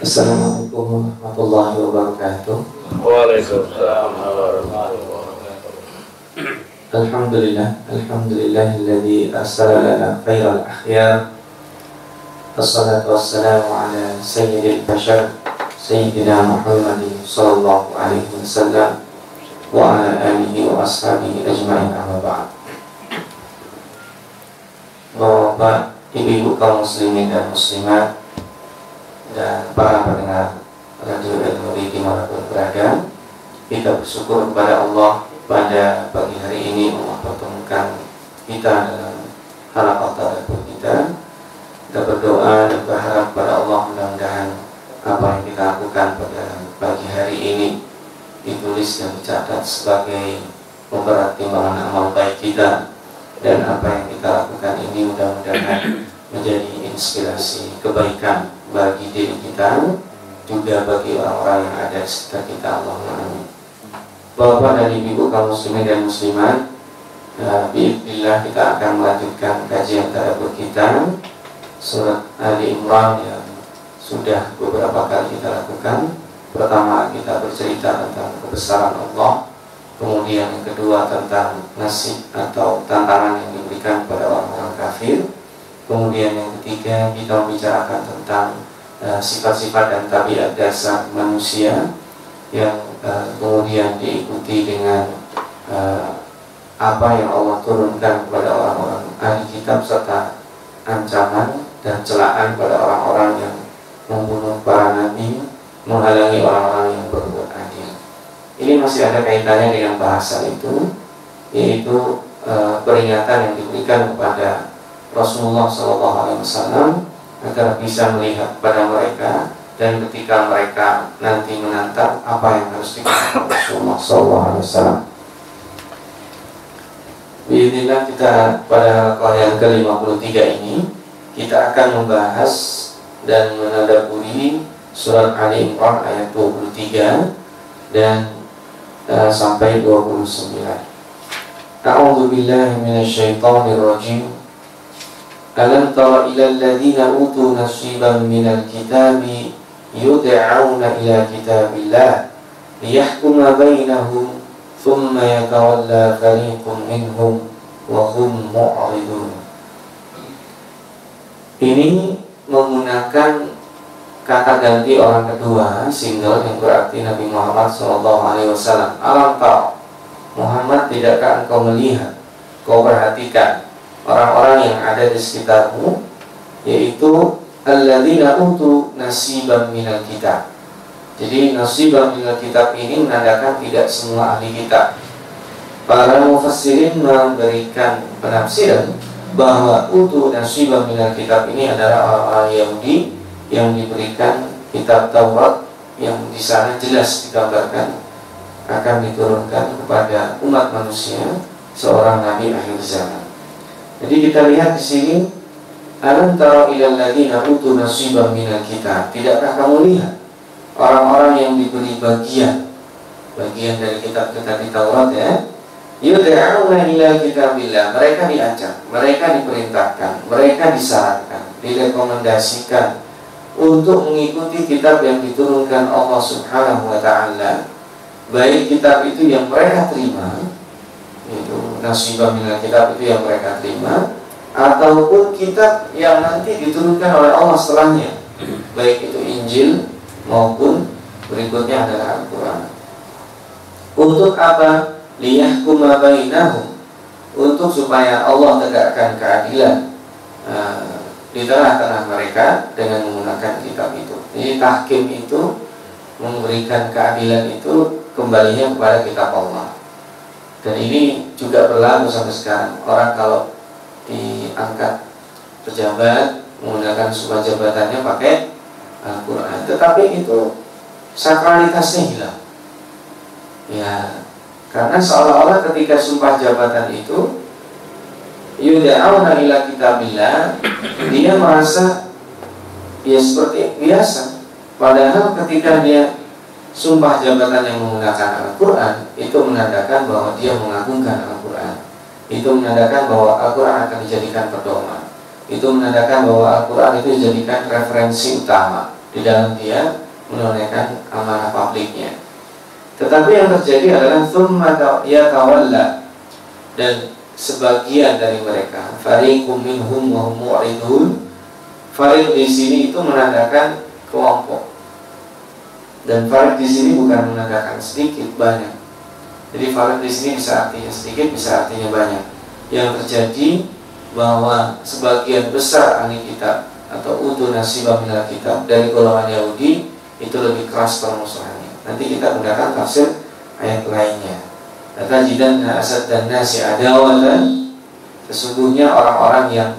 Assalamualaikum warahmatullahi wabarakatuh. Waalaikumsalam warahmatullahi wabarakatuh. Alhamdulillah, alhamdulillahilladzi arsala lana khairal akhyar. Wassalatu wassalamu ala sayyidil bashar Sayyidina Muhammadin sallallahu alaihi wasallam wa ala alihi wa ashabihi ajma'in amma ba'd. Bapak, ibu-ibu kaum muslimin dan muslimat dan para pendengar radio ilmu di di mana pun berada, kita bersyukur kepada Allah pada pagi hari ini Allah pertemukan kita dalam harapan tadabbur kita. Kita berdoa dan berharap pada Allah mudah-mudahan apa yang kita lakukan pada pagi hari ini ditulis dan dicatat sebagai pemberat timbangan amal baik kita dan apa yang kita lakukan ini mudah-mudahan menjadi inspirasi kebaikan bagi diri kita juga bagi orang-orang yang ada di sekitar kita amin. Bapak dan Ibu kaum muslimin dan muslimat uh, Bismillah kita akan melanjutkan kajian tadabbur kita Surat Ali Imran yang sudah beberapa kali kita lakukan. Pertama kita bercerita tentang kebesaran Allah. Kemudian yang kedua tentang nasib atau tantangan yang diberikan pada orang-orang kafir Kemudian yang ketiga kita membicarakan tentang uh, sifat-sifat uh, dan tabiat dasar manusia yang uh, kemudian diikuti dengan uh, apa yang Allah turunkan kepada orang-orang ahli kitab serta ancaman dan celaan pada orang-orang yang membunuh para nabi, menghalangi orang-orang yang berbuat adil. Ini masih ada kaitannya dengan bahasa itu, yaitu e, peringatan yang diberikan kepada Rasulullah SAW agar bisa melihat pada mereka dan ketika mereka nanti menantang apa yang harus dikatakan Rasulullah SAW. Bismillah kita pada yang ke-53 ini kita akan membahas dan menadaburi surat Ali Imran ayat 23 dan uh, sampai 29. A'udzu billahi minasyaitonir rajim. Alam tara ila alladziina utu nasiban minal kitabi yud'auna ila kitabillah liyahkuma bainahum thumma yatawalla fariqun minhum wa hum mu'ridun. Ini menggunakan kata ganti orang kedua single yang berarti Nabi Muhammad SAW alam tahu Muhammad tidakkah engkau melihat kau perhatikan orang-orang yang ada di sekitarmu yaitu alladzina utu nasiban minal kitab. Jadi nasiban minal kitab ini menandakan tidak semua ahli kitab. Para mufassirin memberikan penafsiran bahwa utu nasiban minal kitab ini adalah orang-orang Yahudi yang diberikan kitab Taurat yang di sana jelas digambarkan akan diturunkan kepada umat manusia seorang nabi akhir zaman. Jadi kita lihat di sini Alam tara ilal ladina utu nasiban minal kitab. Tidakkah kamu lihat Orang-orang yang diberi bagian Bagian dari kitab-kitab di Taurat ya? Yudha'una ila kitabillah. Mereka diajak Mereka diperintahkan Mereka disarankan Direkomendasikan Untuk mengikuti kitab yang diturunkan Allah subhanahu wa ta'ala. Baik kitab itu yang mereka terima nasibah minal kitab itu yang mereka terima ataupun kitab yang nanti diturunkan oleh Allah setelahnya. Baik itu Injil maupun berikutnya adalah Al-Quran. Untuk apa? liyahkuma bainahum. Untuk supaya Allah tegakkan keadilan uh, di tengah-tengah mereka dengan menggunakan kitab itu. Jadi tahkim itu memberikan keadilan itu kembalinya kepada kitab Allah dan ini juga berlaku sampai sekarang. Orang kalau diangkat pejabat menggunakan sumpah jabatannya pakai Al-Quran tetapi itu sakralitasnya hilang. Ya karena seolah-olah ketika sumpah jabatan itu yudha'una ila kitabillah dia merasa ya seperti biasa. Padahal ketika dia sumpah jabatan yang menggunakan Al-Quran itu menandakan bahwa dia mengagungkan Al-Quran. Itu menandakan bahwa Al-Quran akan dijadikan pedoman. Itu menandakan bahwa Al-Quran itu dijadikan referensi utama di dalam dia menunaikan amanah publiknya. Tetapi yang terjadi adalah thumma yatawalla dan sebagian dari mereka fariqum minhum wa hum mu'ridun. Di sini itu menandakan kelompok dan fariq di sini bukan menandakan sedikit banyak. Jadi fariq di sini bisa artinya sedikit bisa artinya banyak. Yang terjadi bahwa sebagian besar ahli kitab atau utu nasibah minal kitab dari golongan Yahudi itu lebih keras permusuhannya. Nanti kita gunakan tafsir ayat lainnya. Tajidan asad dan nasi adawatan Sesungguhnya orang-orang yang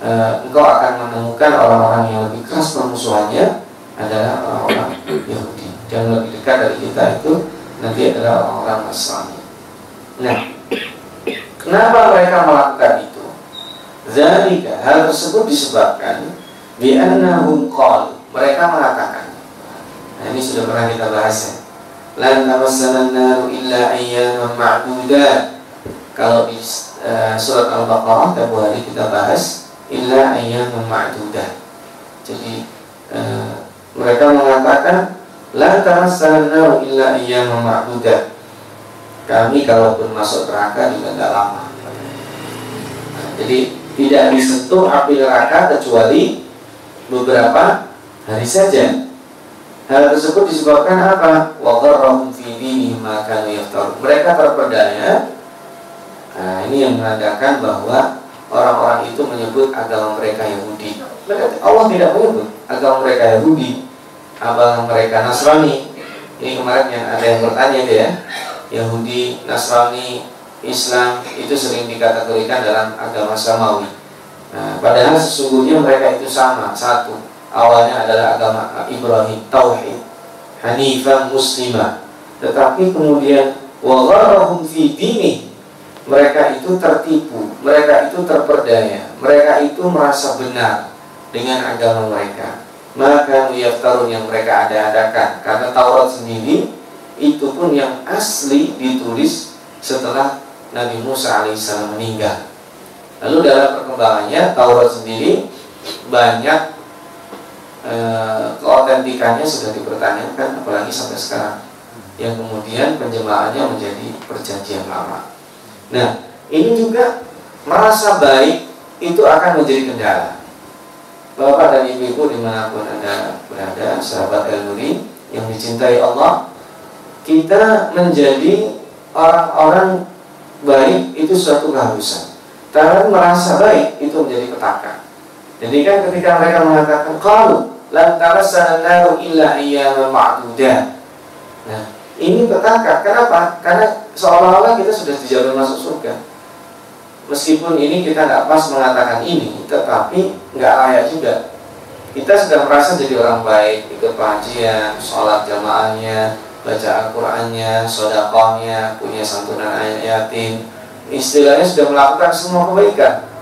e, Engkau akan menemukan orang-orang yang lebih keras permusuhannya Adalah orang-orang Yahudi Dan lebih dekat dari kita itu Nanti adalah orang-orang Nasrani. Nah Kenapa mereka melakukan itu? Zalika hal tersebut disebabkan Bi'annahum qal Mereka mengatakan Nah ini sudah pernah kita bahas ya. Lan tamassana naru illa ayyaman ma'dudat. Kalau di uh, surat Al-Baqarah tempoh hari kita bahas illa ayyaman ma'dudat. Jadi uh, mereka mengatakan la tamassana naru illa ayyaman ma'dudat kami kalaupun masuk neraka juga tidak lama nah, jadi tidak disentuh api neraka kecuali beberapa hari saja Hal tersebut disebabkan apa? Waqarrahum fi dinihim kanu Mereka terpedaya. Nah, ini yang menandakan bahwa orang-orang itu menyebut agama mereka Yahudi. Allah tidak menyebut agama mereka Yahudi, agama mereka Nasrani. Ini kemarin yang ada yang bertanya dia, ya. Yahudi, Nasrani, Islam itu sering dikategorikan dalam agama samawi. Nah, padahal sesungguhnya mereka itu sama, satu awalnya adalah agama Ibrahim tauhid hanifah muslimah tetapi kemudian wagharahum fi dini mereka itu tertipu mereka itu terperdaya mereka itu merasa benar dengan agama mereka maka yaftarun yang mereka ada-adakan karena Taurat sendiri itu pun yang asli ditulis setelah Nabi Musa alaihissalam meninggal lalu dalam perkembangannya Taurat sendiri banyak e, sudah dipertanyakan apalagi sampai sekarang yang kemudian penjemahannya menjadi perjanjian lama. Nah, ini juga merasa baik itu akan menjadi kendala. Bapak dan ibu-ibu di mana pun anda berada, sahabat El Nuri yang dicintai Allah, kita menjadi orang-orang baik itu suatu keharusan. Tapi merasa baik itu menjadi petaka. Jadi kan ketika mereka mengatakan kalau lan tamassana naru illa ayyaman ma'dudat. Nah, ini petaka. Kenapa? Karena seolah-olah kita sudah dijamin masuk surga. Meskipun ini kita nggak pas mengatakan ini, tetapi nggak layak juga. Kita sudah merasa jadi orang baik, ikut pengajian, sholat jamaahnya, baca Al-Qur'annya, sodakohnya, punya santunan ayat yatim. Istilahnya sudah melakukan semua kebaikan.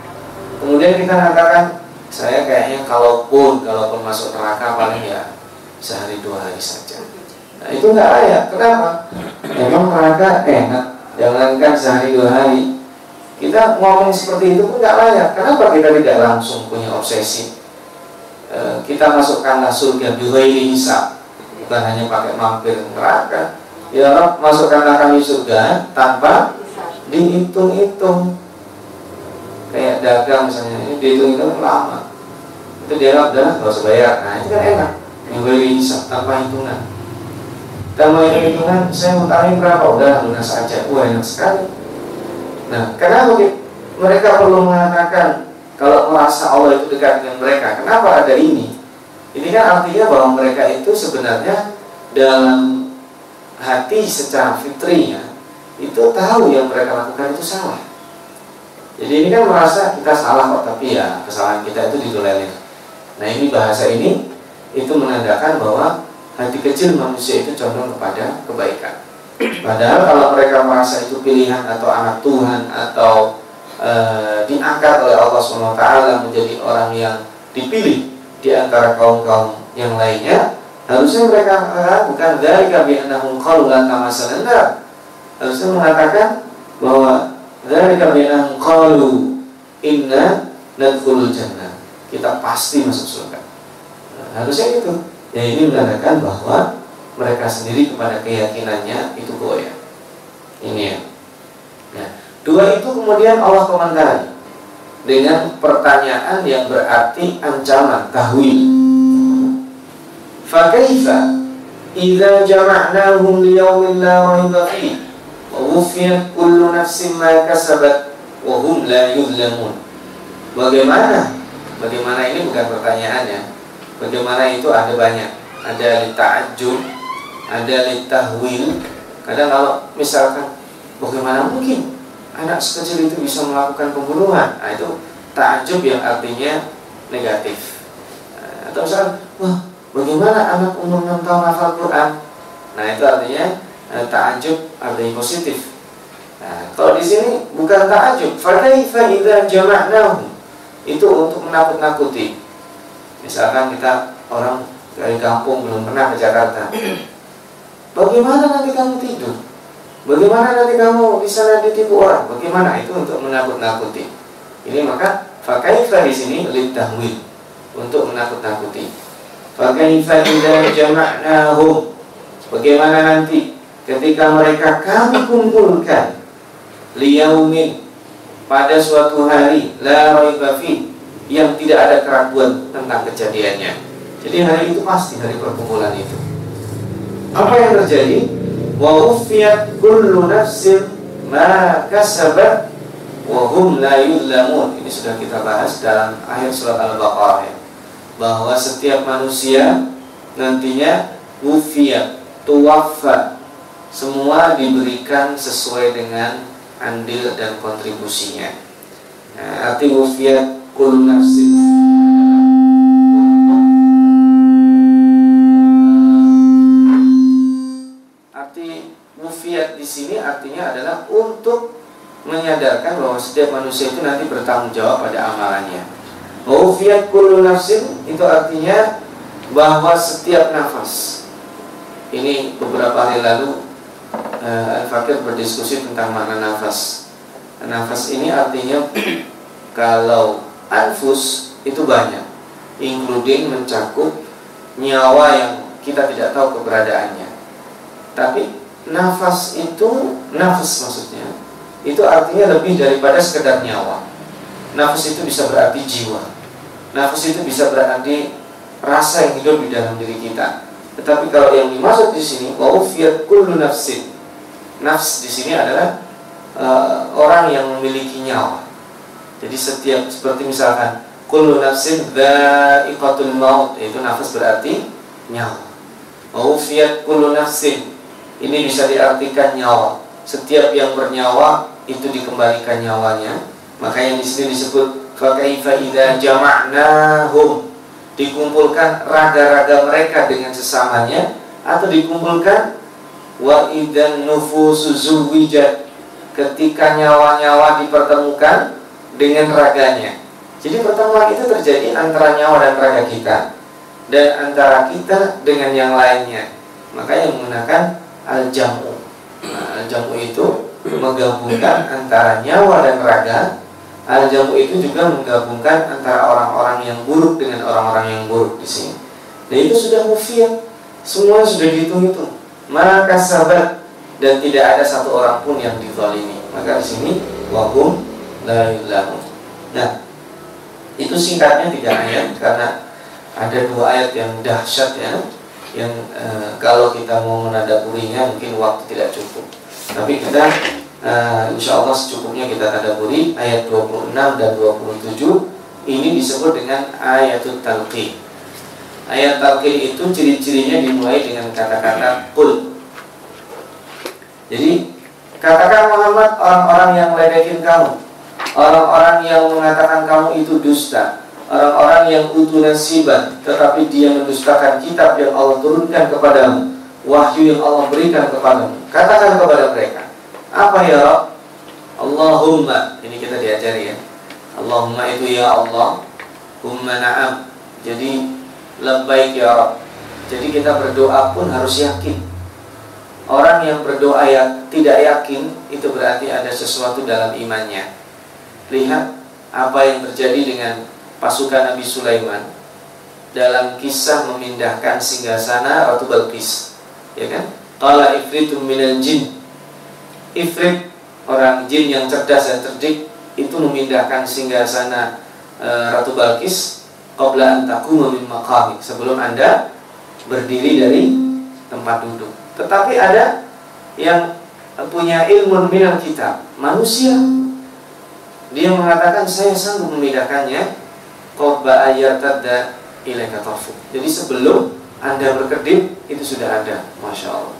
Kemudian kita mengatakan saya kayaknya kalaupun kalaupun masuk neraka paling ya sehari dua hari saja. Nah itu nggak layak. Kenapa? Memang neraka enak. Jangankan sehari dua hari. Kita ngomong seperti itu pun nggak layak. Kenapa kita tidak langsung punya obsesi? E, kita masukkanlah surga ini hisab. Bukan hanya pakai mampir neraka. Ya Rob, masukkanlah kami surga tanpa dihitung-hitung kayak dagang misalnya ini dihitung itu lama itu dia udah nggak usah bayar nah itu kan enak yang beli tanpa hitungan tanpa hitungan saya utangin berapa udah lunas saja wah enak sekali nah kenapa mereka perlu mengatakan kalau merasa Allah itu dekat dengan mereka kenapa ada ini ini kan artinya bahwa mereka itu sebenarnya dalam hati secara fitrinya itu tahu yang mereka lakukan itu salah jadi ini kan merasa kita salah kok, tapi ya kesalahan kita itu ditolerir. Nah ini bahasa ini itu menandakan bahwa hati kecil manusia itu condong kepada kebaikan. Padahal kalau mereka merasa itu pilihan atau anak Tuhan atau e, diangkat oleh Allah SWT menjadi orang yang dipilih di antara kaum-kaum yang lainnya, harusnya mereka bukan dari kami anahum qalulan tamasalan Harusnya mengatakan bahwa Dzalika bi'annahum qalu inna nadkhulul jannah. Kita pasti masuk surga. Nah, harusnya itu. Ya ini menandakan bahwa mereka sendiri kepada keyakinannya itu goyah. Ini ya. Nah, dua itu kemudian Allah komentari dengan pertanyaan yang berarti ancaman tahwil. Fakaifa idza jama'nahum liyaumin la raiba fihi wa wufiyat kullu nafsin ma kasabat wa hum la yuzlamun. Bagaimana? Bagaimana ini bukan pertanyaannya. Bagaimana itu ada banyak. Ada ta'ajjub, ada li tahwil. Kadang kalau misalkan bagaimana mungkin anak sekecil itu bisa melakukan pembunuhan? Nah, itu ta'ajjub yang artinya negatif. Nah, atau misalkan, wah, bagaimana anak umur 6 tahun hafal Quran? Nah, itu artinya eh, ta'ajjub artinya positif. Nah, kalau di sini bukan ta'ajub, fakaifa idza jama'nahum. Itu untuk menakut-nakuti. Misalkan kita orang dari kampung belum pernah ke Jakarta. Bagaimana nanti kamu tidur? Bagaimana nanti kamu di sana ditipu orang? Bagaimana itu untuk menakut-nakuti? Ini maka fakaifa di sini litahwil untuk menakut-nakuti. Fakaifa idza jama'nahum. Bagaimana nanti ketika mereka kami kumpulkan liyaumin pada suatu hari la raiba yang tidak ada keraguan tentang kejadiannya. Jadi hari itu pasti hari perkumpulan itu. Apa yang terjadi? Wa ufiyat kullu nafsin ma kasabat wa hum la yuzlamun. Ini sudah kita bahas dalam akhir surat Al-Baqarah ya. Bahwa setiap manusia nantinya ufiyat tuwaffa semua diberikan sesuai dengan andil dan kontribusinya. Nah, arti wufiyat kul nafsin di sini artinya adalah untuk menyadarkan bahwa setiap manusia itu nanti bertanggung jawab pada amalannya. Wufiyat kul nafsin itu artinya bahwa setiap nafas ini beberapa hari lalu uh, Al-Fakir berdiskusi tentang makna nafas. Nafas ini artinya kalau anfus itu banyak, including mencakup nyawa yang kita tidak tahu keberadaannya. Tapi nafas itu, nafas maksudnya, itu artinya lebih daripada sekedar nyawa. Nafas itu bisa berarti jiwa. Nafas itu bisa berarti rasa yang hidup di dalam diri kita. Tetapi kalau yang dimaksud di sini, wa'ufiyat kullu nafsin nafs di sini adalah uh, orang yang memiliki nyawa. Jadi setiap seperti misalkan kullu nafsin dha'iqatul maut itu nafas berarti nyawa. Maufiyat kullu nafsin ini bisa diartikan nyawa. Setiap yang bernyawa itu dikembalikan nyawanya. Maka yang di sini disebut fakaifa idza jama'nahum dikumpulkan raga-raga mereka dengan sesamanya atau dikumpulkan wa idan nufusu zuwijat ketika nyawa-nyawa dipertemukan dengan raganya. Jadi pertemuan itu terjadi antara nyawa dan raga kita dan antara kita dengan yang lainnya. Makanya menggunakan al-jamu. Nah, al-jamu itu menggabungkan antara nyawa dan raga. Al-jamu itu juga menggabungkan antara orang-orang yang buruk dengan orang-orang yang buruk di sini. Dan itu sudah mufiat. Semua sudah dihitung-hitung maka sahabat dan tidak ada satu orang pun yang dizalimi. Maka di sini wahum la Nah, itu singkatnya tiga ayat karena ada dua ayat yang dahsyat ya yang e, kalau kita mau menadaburinya mungkin waktu tidak cukup. Tapi kita e, insya Allah secukupnya kita tadaburi ayat 26 dan 27 ini disebut dengan ayatul talqin. Ayat talqin itu ciri-cirinya dimulai dengan kata-kata kul. Jadi katakan Muhammad orang-orang yang ledekin kamu, orang-orang yang mengatakan kamu itu dusta, orang-orang yang utuh nasiban, tetapi dia mendustakan kitab yang Allah turunkan kepadamu, wahyu yang Allah berikan kepadamu. Katakan kepada mereka, apa ya Rob? Allahumma, ini kita diajari ya. Allahumma itu ya Allah, Humma na'am. Jadi Labbaik ya Rabb. Jadi kita berdoa pun harus yakin. Orang yang berdoa yang tidak yakin itu berarti ada sesuatu dalam imannya. Lihat apa yang terjadi dengan pasukan Nabi Sulaiman. dalam kisah memindahkan singgasana Ratu Balkis. Ya kan? Ifritum minal jin. Ifrit orang jin yang cerdas dan cerdik itu memindahkan singgasana e, Ratu Balkis qabla an taquma min maqami sebelum Anda berdiri dari tempat duduk. Tetapi ada yang punya ilmu minal kitab manusia. Dia mengatakan saya sanggup memindahkannya qabla ayatada ilaika. Jadi sebelum Anda berkedip itu sudah ada, Masya Allah.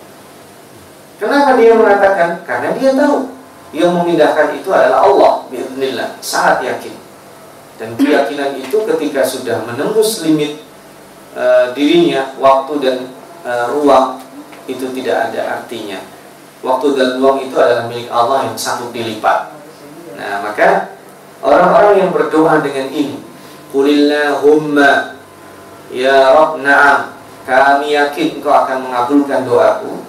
Kenapa dia mengatakan? Karena dia tahu yang memindahkan itu adalah Allah, Bismillah, sangat yakin. Dan keyakinan itu ketika sudah menembus limit e, dirinya, waktu dan e, ruang itu tidak ada artinya. Waktu dan ruang itu adalah milik Allah yang sanggup dilipat. Nah, maka orang-orang yang berdoa dengan ini, Qulillahumma Ya Rob, na'am Kami yakin engkau akan mengabulkan doaku.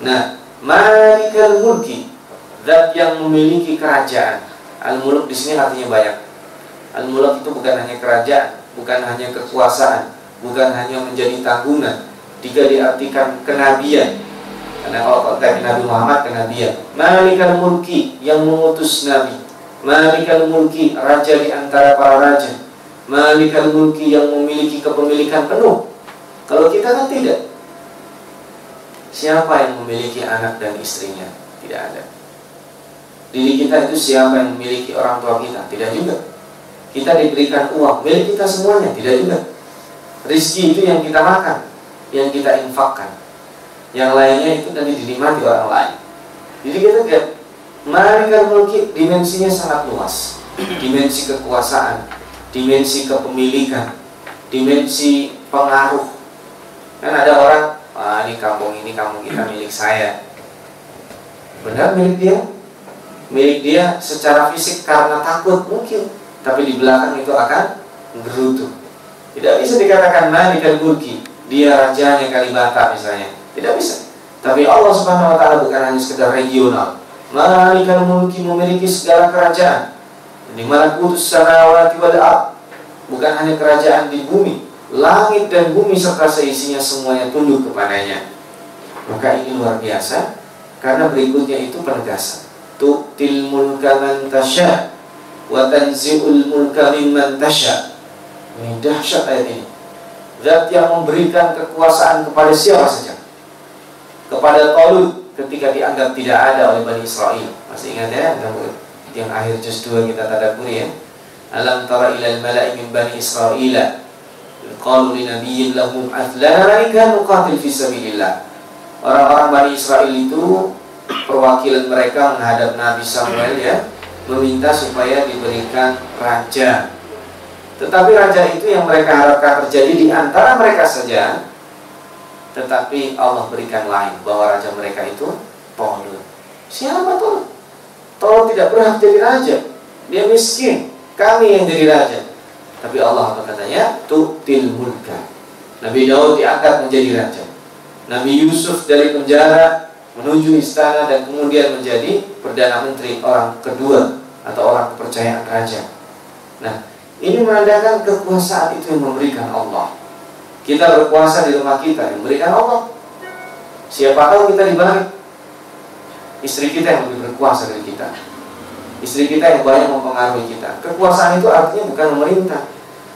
Nah, Malikal mulki Zat yang memiliki kerajaan. Al-muluk di sini artinya banyak. Al-muluk itu bukan hanya kerajaan Bukan hanya kekuasaan Bukan hanya menjadi tanggungan Jika diartikan kenabian. Karena kalau kata Nabi Muhammad kenabian. Malikal mulki yang mengutus Nabi. Malikal mulki raja di antara para raja Malikal mulki yang memiliki kepemilikan penuh. Kalau kita kan tidak. Siapa yang memiliki anak dan istrinya? Tidak ada. Diri kita itu siapa yang memiliki orang tua kita? Tidak juga. Kita diberikan uang, milik kita semuanya? Tidak juga. Rizki itu yang kita makan, yang kita infakkan. Yang lainnya itu nanti dinikmati orang lain. Jadi kita lihat, Malikal mulki dimensinya sangat luas. Dimensi kekuasaan, dimensi kepemilikan, dimensi pengaruh. Kan ada orang, ah ini kampung ini kampung kita milik saya. Benar milik dia? Milik dia secara fisik karena takut mungkin, tapi di belakang itu akan gerutu. Tidak bisa dikatakan Malikal Mulki, dia rajanya Kalibata misalnya. Tidak bisa. Tapi Allah Subhanahu wa taala bukan hanya sekedar regional. Malikal Mulki memiliki segala kerajaan di mana kudus samawati wal. Bukan hanya kerajaan di bumi, langit dan bumi serta seisinya semuanya tunduk kepadanya. Maka ini luar biasa karena berikutnya itu penegasan. Tu'til mulka man tasya wa tanzi'ul mulka mimman tasya. Ini dahsyat ayat ini. Zat yang memberikan kekuasaan kepada siapa saja. Kepada Talut ketika dianggap tidak ada oleh Bani Israel. Masih ingat ya? Yang akhir juz 2 kita tadaburi ya. Alam tara ila al-mala'i min bani Israil qalu li nabiyyin lahum athlana malaika nuqatil fi sabilillah. Orang-orang Bani Israel itu perwakilan mereka menghadap Nabi Samuel ya, meminta supaya diberikan raja. Tetapi raja itu yang mereka harapkan terjadi di antara mereka saja. Tetapi Allah berikan lain bahwa raja mereka itu Tolut. Siapa Tolut? Tolong tidak berhak jadi raja. Dia miskin. Kami yang jadi raja. Tapi Allah apa katanya? Tu'til mulka. Nabi Daud diangkat menjadi raja. Nabi Yusuf dari penjara menuju istana dan kemudian menjadi perdana menteri orang kedua atau orang kepercayaan raja. Nah, ini menandakan kekuasaan itu yang memberikan Allah. Kita berkuasa di rumah kita yang memberikan Allah. Siapa tahu kita dibalik istri kita yang lebih berkuasa dari kita. Istri kita yang banyak mempengaruhi kita. Kekuasaan itu artinya bukan memerintah.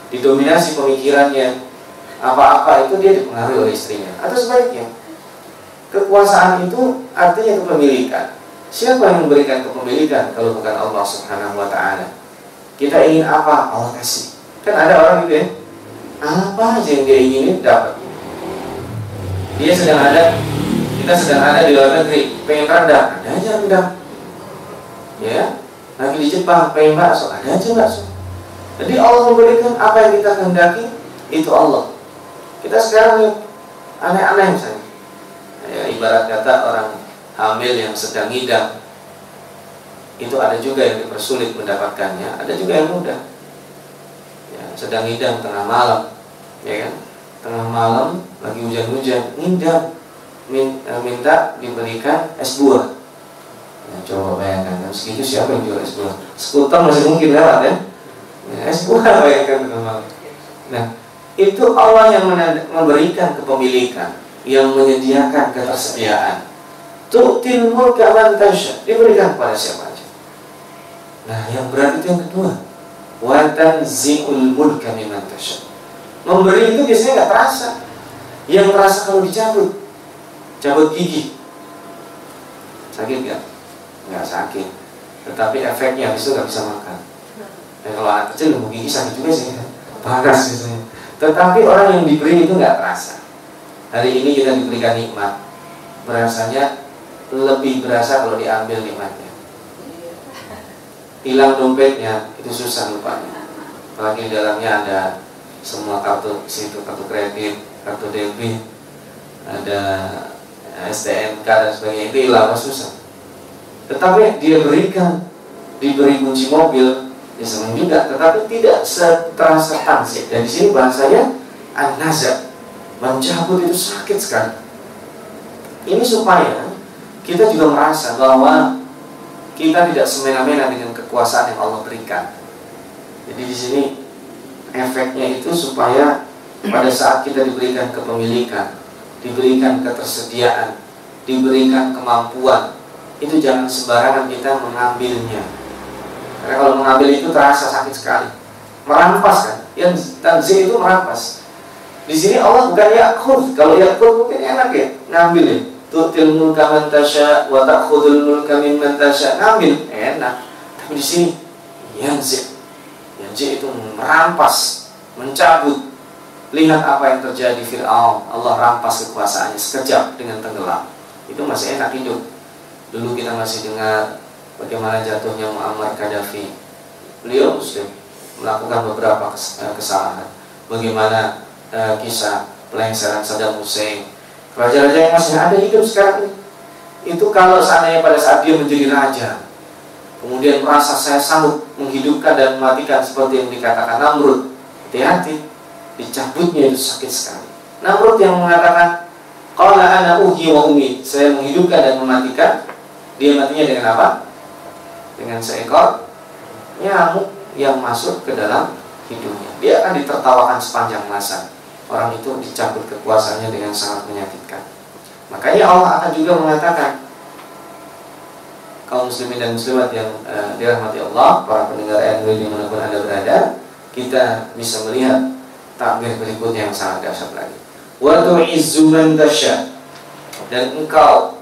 Didominasi pemikirannya apa-apa itu dia dipengaruhi oleh istrinya. Atau sebaliknya kekuasaan itu artinya kepemilikan. Siapa yang memberikan kepemilikan kalau bukan Allah subhanahu wa ta'ala? Kita ingin apa? Allah kasih. Kan ada orang gitu ya. Apa aja yang dia inginin dapat. Dia sedang ada kita sedang ada di luar negeri pengen rendang ada aja rendang ya lagi di Jepang pengen bakso ada aja bakso. Jadi Allah memberikan apa yang kita kehendaki itu Allah. Kita sekarang aneh-aneh misalnya. Ya, ibarat kata orang hamil yang sedang ngidam. Itu ada juga yang dipersulit mendapatkannya ada juga yang mudah. Ya, sedang ngidam tengah malam ya kan? Tengah malam lagi hujan-hujan ngidam minta diberikan es buah. Ya, coba bayangkan, kan segitu siapa yang jual es buah? Skuter masih mungkin lewat ya. ya es buah bayangkan Nah, itu Allah yang memberikan kepemilikan, yang menyediakan ketersediaan. Tu'til mulka man diberikan kepada siapa saja. Nah, yang berat itu yang kedua. Wa tanzi'ul mulka tasha. Memberi itu biasanya nggak terasa. Yang terasa kalau dicabut, cabut gigi. Sakit nggak? Nggak sakit. Tetapi efeknya habis itu nggak bisa makan. Dan kalau anak kecil nunggu gigi sakit juga sih. Panas biasanya. Tetapi orang yang diberi itu nggak terasa. Hari ini kita diberikan nikmat, berasanya lebih berasa kalau diambil nikmatnya. Hilang dompetnya itu susah lupanya. Apalagi di dalamnya ada semua kartu situ kartu kredit, kartu debit, ada STNK dan sebagainya itu hilang susah. Tetapi dia berikan diberi kunci mobil ya senang juga. Tetapi tidak terasa tansik dan di sini bahasanya an mencabut itu sakit sekali. Ini supaya kita juga merasa bahwa kita tidak semena-mena dengan kekuasaan yang Allah berikan. Jadi di sini efeknya itu supaya pada saat kita diberikan kepemilikan diberikan ketersediaan diberikan kemampuan itu jangan sembarangan kita mengambilnya karena kalau mengambil itu terasa sakit sekali. Merampas kan? Yang tanzih itu merampas. Di sini Allah bukan yakut. Kalau yakut mungkin enak ya, ngambil ya. Tu'til mulka man tasya wa ta'khudul mulka mimman tasya. Ngambil, enak. Tapi di sini yanzi. Yanzi itu merampas, mencabut. Lihat apa yang terjadi Fir'aun. Allah rampas kekuasaannya sekejap dengan tenggelam. Itu masih enak hidup. Dulu kita masih dengar bagaimana jatuhnya Muammar Gaddafi. Beliau muslim melakukan beberapa eh, kesalahan. Bagaimana uh, kisah pelengseran Saddam Hussein. Raja-raja yang masih ada hidup sekarang ini. Itu kalau seandainya pada saat dia menjadi raja, kemudian merasa saya sanggup menghidupkan dan mematikan seperti yang dikatakan Namrud, hati-hati, dicabutnya itu sakit sekali. Namrud yang mengatakan, kalau ana uhi wa umi, saya menghidupkan dan mematikan, dia matinya dengan apa? dengan seekor nyamuk yang masuk ke dalam hidungnya. Dia akan ditertawakan sepanjang masa. Orang itu dicabut kekuasaannya dengan sangat menyakitkan. Makanya Allah akan juga mengatakan kaum muslimin dan muslimat yang uh, dirahmati Allah, para pendengar di di mana pun anda berada, kita bisa melihat takbir berikutnya yang sangat dahsyat lagi. Wa tu'izzu man dan engkau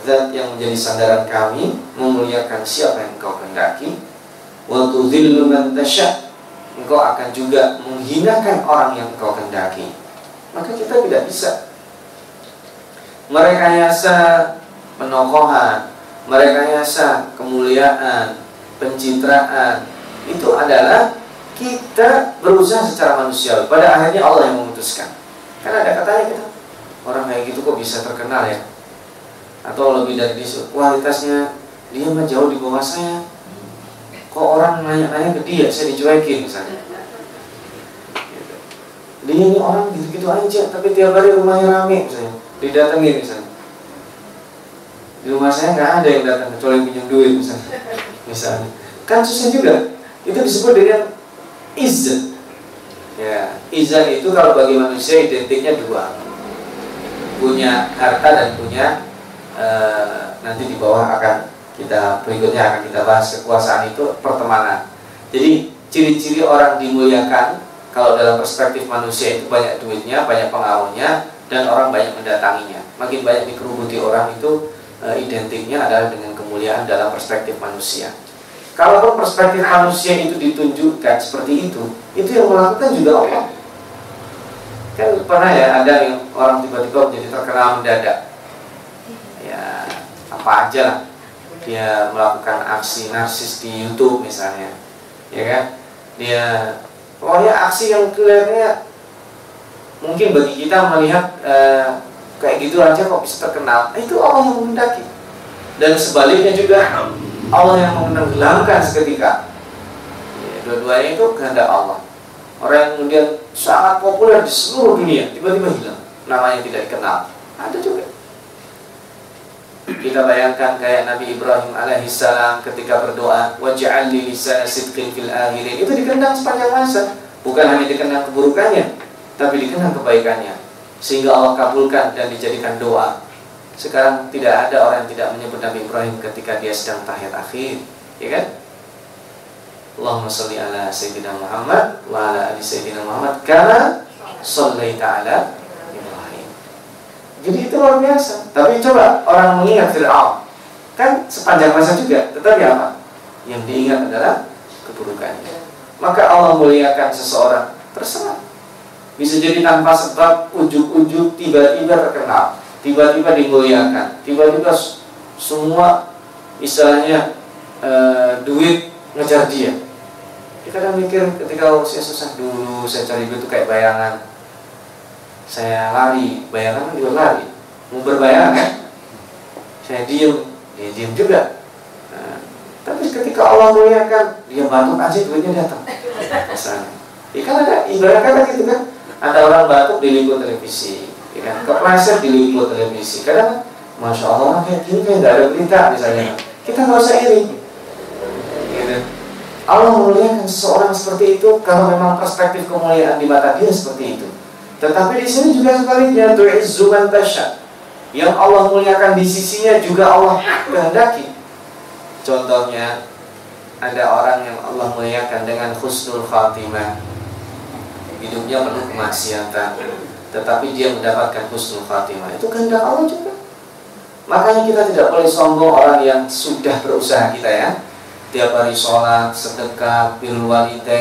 Zat yang menjadi sandaran kami Memuliakan siapa yang engkau kendaki Waktu tudhillu man Engkau akan juga menghinakan orang yang engkau kendaki Maka kita tidak bisa. Merekayasa penokohan. Merekayasa kemuliaan Pencitraan. Itu adalah kita berusaha secara manusiawi Pada akhirnya Allah yang memutuskan. Kan ada katanya kita Orang kayak gitu kok bisa terkenal ya? Atau lebih dari itu kualitasnya dia mah jauh di bawah saya. Kok orang nanya-nanya ke dia saya dicuekin misalnya. Dia ini orang gitu-gitu aja tapi tiap hari rumahnya rame misalnya. Didatengin misalnya. Di rumah saya nggak ada yang datang kecuali pinjam duit misalnya. Misalnya. Kan susah juga. Itu disebut dengan izah ya izah itu kalau bagi manusia identiknya dua punya harta dan punya Eh, nanti di bawah akan kita berikutnya akan kita bahas kekuasaan itu pertemanan. Jadi ciri-ciri orang dimuliakan kalau dalam perspektif manusia itu banyak duitnya, banyak pengaruhnya, dan orang banyak mendatanginya. Makin banyak dikerubuti orang itu e, identiknya adalah dengan kemuliaan dalam perspektif manusia. Kalau perspektif manusia itu ditunjukkan seperti itu, itu yang melakukan juga Allah. Kan pernah ya ada yang orang tiba-tiba menjadi terkenal mendadak. Ya apa aja lah. Dia melakukan aksi narsis di YouTube misalnya. Ya kan? Dia pokoknya aksi yang kelihatannya mungkin bagi kita melihat eh, kayak gitu aja kok bisa terkenal. Nah, itu Allah yang menghendaki. Dan sebaliknya juga Allah yang menenggelamkan seketika. Ya, dua-duanya itu kehendak Allah. Orang yang kemudian sangat populer di seluruh dunia tiba-tiba hilang. Namanya tidak dikenal. Ada juga. Kita bayangkan kayak Nabi Ibrahim alaihissalam ketika berdoa waj'al li sidqin fil akhirin. Itu dikenang sepanjang masa. Bukan hanya dikenang keburukannya tapi dikenang kebaikannya. Sehingga Allah kabulkan dan dijadikan doa. Sekarang tidak ada orang yang tidak menyebut Nabi Ibrahim ketika dia sedang tahiyat akhir, ya kan? Allahumma sholli ala sayyidina Muhammad wa ala ali sayyidina Muhammad karena shallaita ala Ibrahim. Jadi itu luar biasa. Tapi coba orang mengingat Fir'aun kan sepanjang masa juga, tetapi apa? Yang diingat adalah keburukannya. Maka Allah muliakan seseorang terserah bisa jadi tanpa sebab ujuk-ujuk tiba-tiba terkenal, tiba-tiba dimuliakan, tiba-tiba semua istilahnya e, duit ngejar dia. Kita kadang mikir ketika usia susah dulu saya cari duit itu kayak bayangan. Saya lari, bayangan kan juga lari. Mau berbayangan kan? Saya diem, dia diem juga. Nah, tapi ketika Allah muliakan, dia batuk aja duitnya datang. Misalnya. Ya kan ada ibarat kata gitu kan ada orang batuk diliput televisi ya kan kepleset diliput televisi? Kadang masya Allah kayak gini kayak nggak ada berita misalnya. Kita nggak usah iri. Gitu. Allah memuliakan seseorang seperti itu kalau memang perspektif kemuliaan di mata dia seperti itu. Tetapi di sini juga sebaliknya tu'izzu man tasya yang Allah muliakan di sisinya juga Allah kehendaki. Contohnya ada orang yang Allah muliakan dengan khusnul khatimah. Hidupnya penuh kemaksiatan tetapi dia mendapatkan husnul khatimah itu kehendak Allah juga makanya kita tidak boleh sombong orang yang sudah berusaha kita ya tiap hari sholat, sedekah, bil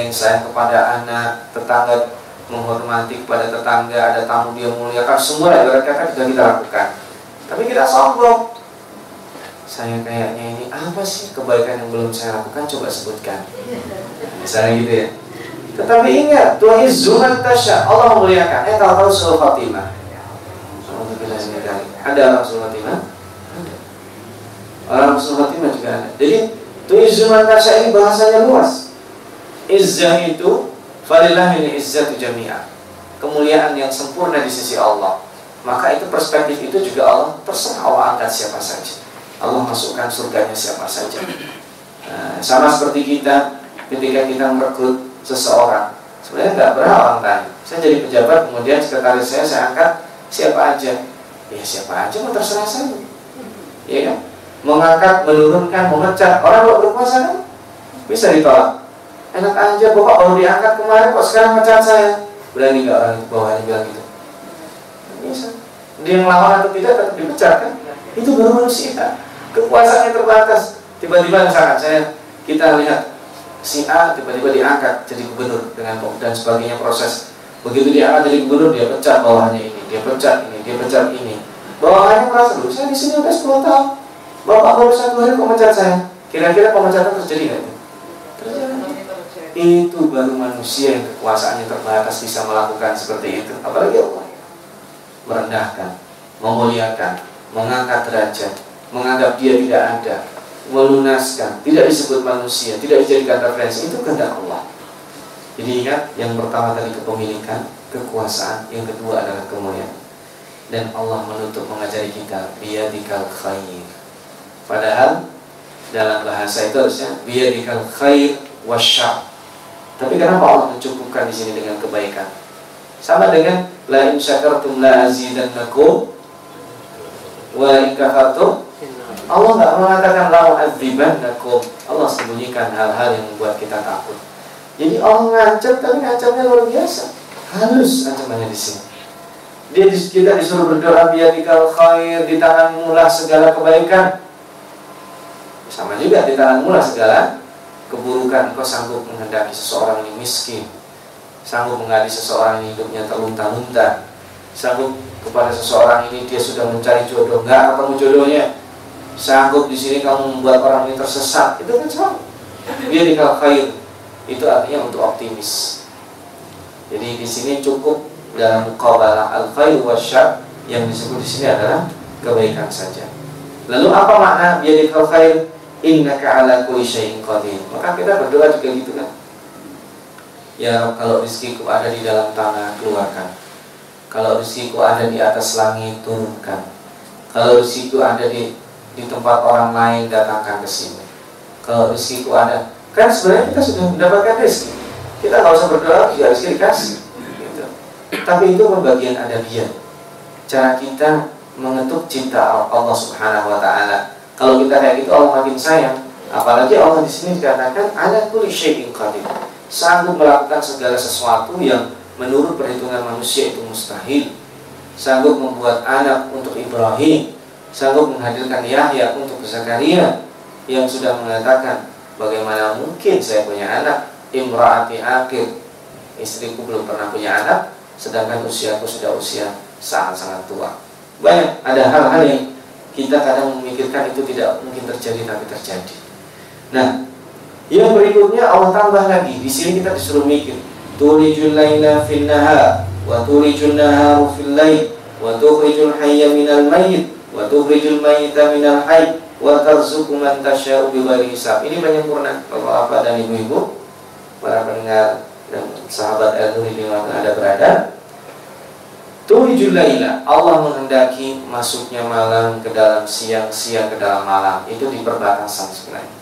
sayang kepada anak, tetangga menghormati kepada tetangga, ada tamu dia muliakan, semua ibarat kata sudah kita lakukan. Tapi kita sombong. Saya kayaknya ini apa sih kebaikan yang belum saya lakukan? Coba sebutkan. Misalnya gitu ya. Tetapi ingat, Tuhan Zuman Tasya, Allah memuliakan. Eh, tahu-tahu surah Fatimah. Ada orang surah Fatimah? Orang surah Fatimah juga ada. Jadi, Tuhan Zuman Tasya ini bahasanya luas. Izzah itu, Falilah ini izzatu jami'ah. Kemuliaan yang sempurna di sisi Allah. Maka itu perspektif itu juga Allah terserah Allah angkat siapa saja. Allah masukkan surganya siapa saja. Nah, sama seperti kita ketika kita merekrut seseorang. Sebenarnya nggak berawal kan? Saya jadi pejabat kemudian sekretaris saya saya angkat siapa aja? Ya siapa aja mau terserah saya. Ya kan? Mengangkat menurunkan memecat. Orang kalau berkuasa kan? Bisa ditolak. Enak aja bapak baru diangkat kemarin kok sekarang mecat saya? Berani nggak orang bawahnya bilang gitu? Bisa. Dia yang lawan atau tidak tetap dipecat kan? Itu baru manusia. Kekuasaannya terbatas. Tiba-tiba misalkan saya kita lihat si A tiba-tiba diangkat jadi gubernur dengan dan sebagainya proses. Begitu diangkat jadi gubernur dia pecat bawahnya ini dia pecat ini dia pecat ini. Bawahnya merasa dulu saya di sini udah 10 tahun. Bapak baru satu hari kok mecat saya? Kira-kira pemecatan terjadi nggak itu? Itu baru manusia yang kekuasaannya terbatas bisa melakukan seperti itu. Apalagi Allah merendahkan memuliakan mengangkat derajat menganggap dia tidak ada melunaskan, tidak disebut manusia, tidak dijadikan referensi, itu kehendak Allah. Jadi ingat, yang pertama tadi kepemilikan, kekuasaan, yang kedua adalah kemuliaan. Dan Allah menutup mengajari kita biyadikal khair. Padahal dalam bahasa itu harusnya biyadikal khair wasyar. Tapi kenapa Allah mencukupkan di sini dengan kebaikan? Sama dengan la syakartum la azidannakum wa Allah nggak mengatakan lau adzibannakum. Allah sembunyikan hal-hal yang membuat kita takut. Jadi Allah ngancam tapi ngancamnya luar biasa. Halus ancamannya di sini. Dia kita disuruh berdoa biadikal khair di tangan mula segala kebaikan. Sama juga di tangan mula segala keburukan. Kau sanggup menghendaki seseorang ini miskin. Sanggup mengadi seseorang ini hidupnya terlunta-lunta. Sanggup kepada seseorang ini dia sudah mencari jodoh. Enggak ketemu jodohnya sanggup di sini kamu membuat orang ini tersesat. Itu kan sama. Dia di khair itu artinya untuk optimis. Jadi di sini cukup dalam mukabalah al khair wasyar yang disebut di sini adalah kebaikan saja. Lalu apa makna dia di khair innaka ala kulli syai'in qadir. Maka kita berdoa juga gitu kan. Ya kalau rezekiku ada di dalam tanah keluarkan. Kalau rezekiku ada di atas langit turunkan. Kalau rezekiku ada di di tempat orang lain datangkan ke sini. Kalau rezekiku ada, kan sebenarnya kita sudah mendapatkan rezeki. Kita nggak usah berdoa, ya rezeki dikasih. Gitu. tapi itu pembagian adabiat. Cara kita mengetuk cinta Allah Subhanahu wa taala. Kalau kita kayak gitu Allah makin sayang. Apalagi Allah di sini dikatakan ada kulli syai'in qadir. Sanggup melakukan segala sesuatu yang menurut perhitungan manusia itu mustahil. Sanggup membuat anak untuk Ibrahim, sanggup menghadirkan Yahya untuk Zakaria yang sudah mengatakan bagaimana mungkin saya punya anak? Imraati akhir istriku belum pernah punya anak sedangkan usiaku sudah usia sangat-sangat tua. Banyak ada hal-hal yang kita kadang memikirkan itu tidak mungkin terjadi tapi terjadi. Nah yang berikutnya Allah tambah lagi. Di sini kita disuruh mikir tulijul laila fil nahar wa tulijul naharu fil lail wa tukhrijul hayya minal mayyit wa tukhrijul mayyita minal hayy wa tarzuqu man tasya'u bighairi hisab. Ini penyempurna Bapak-bapak dan ibu-ibu, para pendengar dan sahabat ilmu di mana ada berada. Tulijul laila, Allah menghendaki masuknya malam ke dalam siang, siang ke dalam malam. Itu di perbatasan sebenarnya.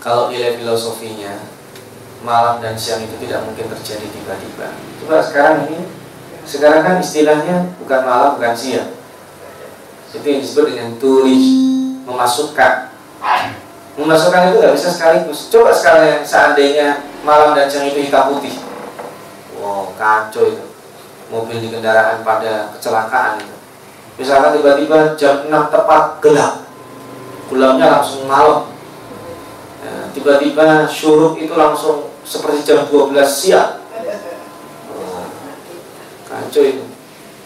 Kalau nilai filosofinya, malam dan siang itu tidak mungkin terjadi tiba-tiba. Coba sekarang ini, sekarang kan istilahnya bukan malam, bukan siang itu yang disebut dengan tulis. Memasukkan. Memasukkan itu nggak bisa sekaligus. Coba sekalian seandainya malam dan siang itu hitam putih. Wow kacau itu. Mobil di kendaraan pada kecelakaan itu. Misalkan tiba-tiba jam 6 tepat gelap. Gelapnya langsung malam. Ya, tiba-tiba syuruk itu langsung seperti jam 12 siang. Wow, kacau itu.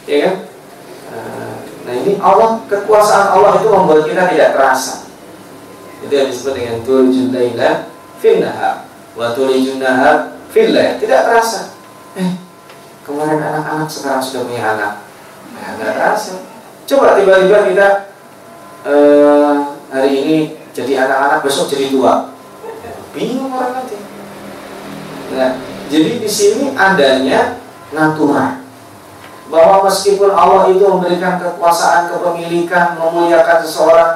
Ya kan Nah ini Allah, kekuasaan Allah itu membuat kita tidak terasa. Itu yang disebut dengan tulijun laila fil nahar wa tulijun nahar fil Tidak terasa. Eh, kemarin anak-anak sekarang sudah punya anak. Nah, terasa. Coba tiba-tiba kita uh, hari ini jadi anak-anak, besok jadi tua. Bingung orang nanti. Nah, jadi di sini adanya natural bahwa meskipun Allah itu memberikan kekuasaan, kepemilikan, memuliakan seseorang,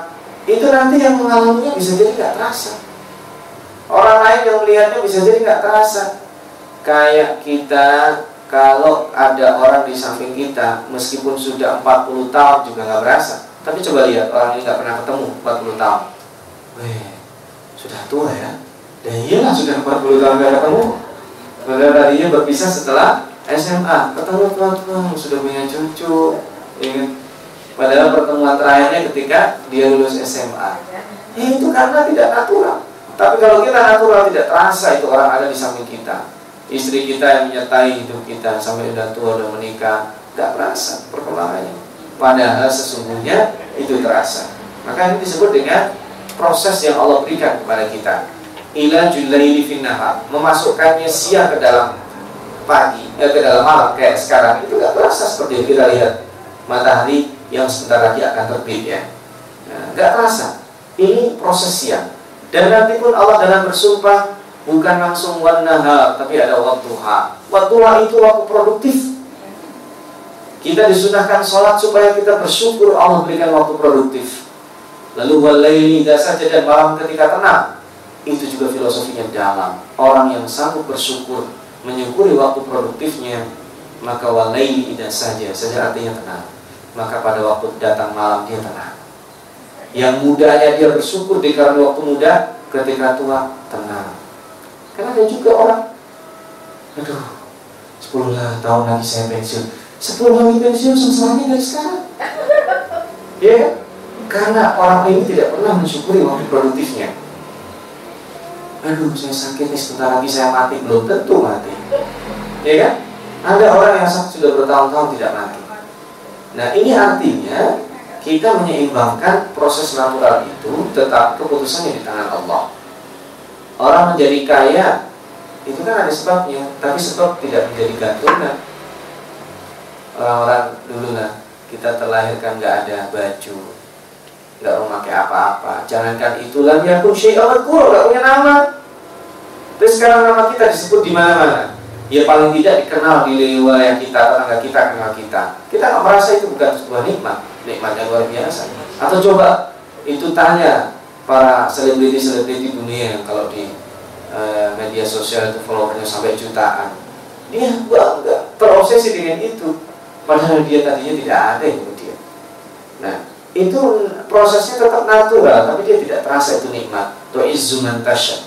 itu nanti yang mengalaminya bisa jadi nggak terasa. Orang lain yang melihatnya bisa jadi nggak terasa. Kayak kita kalau ada orang di samping kita, meskipun sudah 40 tahun juga nggak berasa. Tapi coba lihat orang ini nggak pernah ketemu 40 tahun. Weh, sudah tua ya. Dan iyalah sudah 40 tahun nggak ketemu. Padahal tadinya berpisah setelah SMA ketemu teman-teman sudah punya cucu ya kan? padahal pertemuan terakhirnya ketika dia lulus SMA ya itu karena tidak natural. Tapi kalau kita natural tidak terasa itu orang ada di samping kita. Istri kita yang menyertai hidup kita sampai sudah tua sudah menikah tidak terasa perkembangannya. Padahal sesungguhnya itu terasa. Maka ini disebut dengan proses yang Allah berikan kepada kita. Ila julaili finnahar memasukkannya siang ke dalam pagi ya ke dalam malam kayak sekarang. Itu nggak terasa seperti yang kita lihat. Matahari yang sebentar lagi akan terbit ya. Nah, nggak terasa. Ini proses siang. Dan nanti pun Allah dalam bersumpah bukan langsung wanahar tapi ada waktu ha waktu ha itu waktu produktif. Kita disunahkan sholat supaya kita bersyukur Allah berikan waktu produktif. Lalu walaili saja dan malam ketika tenang. Itu juga filosofinya dalam. Orang yang sanggup bersyukur menyukuri waktu produktifnya maka walaili tidak saja saja artinya tenang. Maka pada waktu datang malam dia tenang. Yang mudanya dia bersyukur dikarenakan waktu muda ketika tua tenang. Karena ada juga orang aduh 10 tahun lagi saya pensiun. 10 tahun pensiun sengsaranya dari sekarang. Ya yeah. karena orang ini tidak pernah mensyukuri waktu produktifnya aduh saya sakit nih sebentar lagi saya mati. Belum tentu mati. Ya kan? Ada orang yang sakit sudah bertahun-tahun tidak mati. Nah ini artinya kita menyeimbangkan proses natural itu tetap keputusannya di tangan Allah. Orang menjadi kaya itu kan ada sebabnya. Tapi sebab tidak menjadi gantungan orang-orang dulu lah kita terlahirkan nggak ada baju nggak memakai apa-apa. Jangankan itu aku syai'un kuro nggak punya nama. Terus sekarang nama kita disebut di mana-mana. Ya paling tidak dikenal di wilayah kita, tetangga kita kenal kita. Kita nggak merasa itu bukan sebuah nikmat, nikmat yang luar biasa. Atau coba itu tanya para selebriti-selebriti dunia kalau di uh, media sosial itu followernya sampai jutaan. Dia bangga terobsesi dengan itu padahal dia tadinya tidak ada yang dia nah itu prosesnya tetap natural tapi dia tidak terasa itu nikmat. To izuman tasya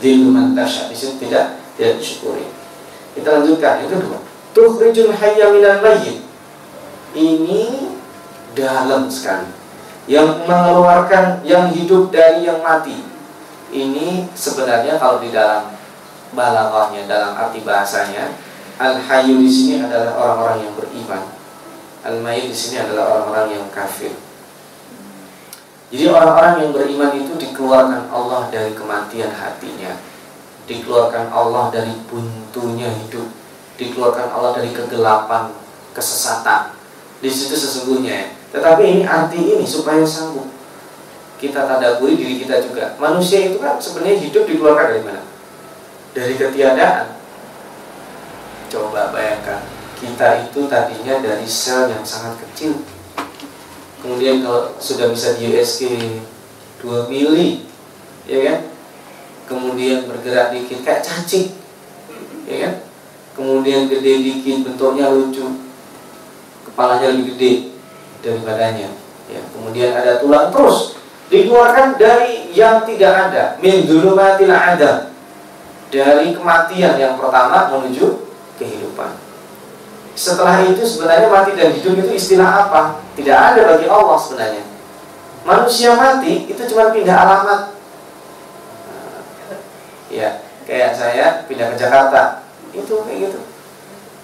diluman tasya di sini tidak tidak disyukuri. Kita lanjutkan. Yang kedua tukhrijul hayya minal mayyit. Ini dalam sekali. Yang mengeluarkan yang hidup dari yang mati. Ini sebenarnya kalau di dalam balaghahnya dalam arti bahasanya Al-hayyu di sini adalah orang-orang yang beriman. Al-mayyit di sini adalah orang-orang yang kafir. Jadi orang-orang yang beriman itu dikeluarkan Allah dari kematian hatinya, dikeluarkan Allah dari buntunya hidup, dikeluarkan Allah dari kegelapan, kesesatan. Di situ sesungguhnya. Tetapi ini arti ini supaya sanggup kita tadaburi diri kita juga. Manusia itu kan sebenarnya hidup dikeluarkan dari mana? Dari ketiadaan Coba bayangkan, kita itu tadinya dari sel yang sangat kecil. Kemudian kalau sudah bisa di USG 2 mili, ya kan? Kemudian bergerak dikit kayak cacing, ya kan? Kemudian gede dikit, bentuknya lucu, kepalanya lebih gede dari badannya. Ya, kemudian ada tulang terus dikeluarkan dari yang tidak ada, min dulumatil ada. Dari kematian yang pertama menuju kehidupan. Setelah itu sebenarnya mati dan hidup itu istilah apa? Tidak ada bagi Allah sebenarnya. Manusia mati itu cuma pindah alamat. Ya, kayak saya pindah ke Jakarta. Itu kayak gitu.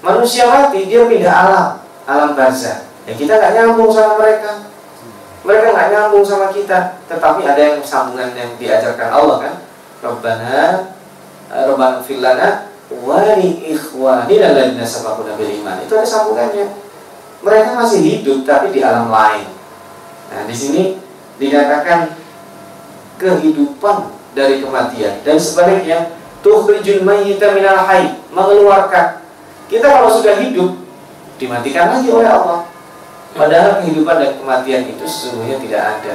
Manusia mati dia pindah alam, alam barzah. Ya kita nggak nyambung sama mereka. Mereka nggak nyambung sama kita, tetapi ada yang sambungan yang diajarkan Allah kan. Rabbana Rabbana filana wali ikhwani dan sabaquna bil iman. Itu ada sambungannya. Mereka masih hidup tapi di alam lain. Nah, di sini dikatakan kehidupan dari kematian dan sebaliknya tukhrijul mayyita minal hayy, mengeluarkan. Kita kalau sudah hidup dimatikan lagi oleh Allah. Padahal kehidupan dan kematian itu sesungguhnya tidak ada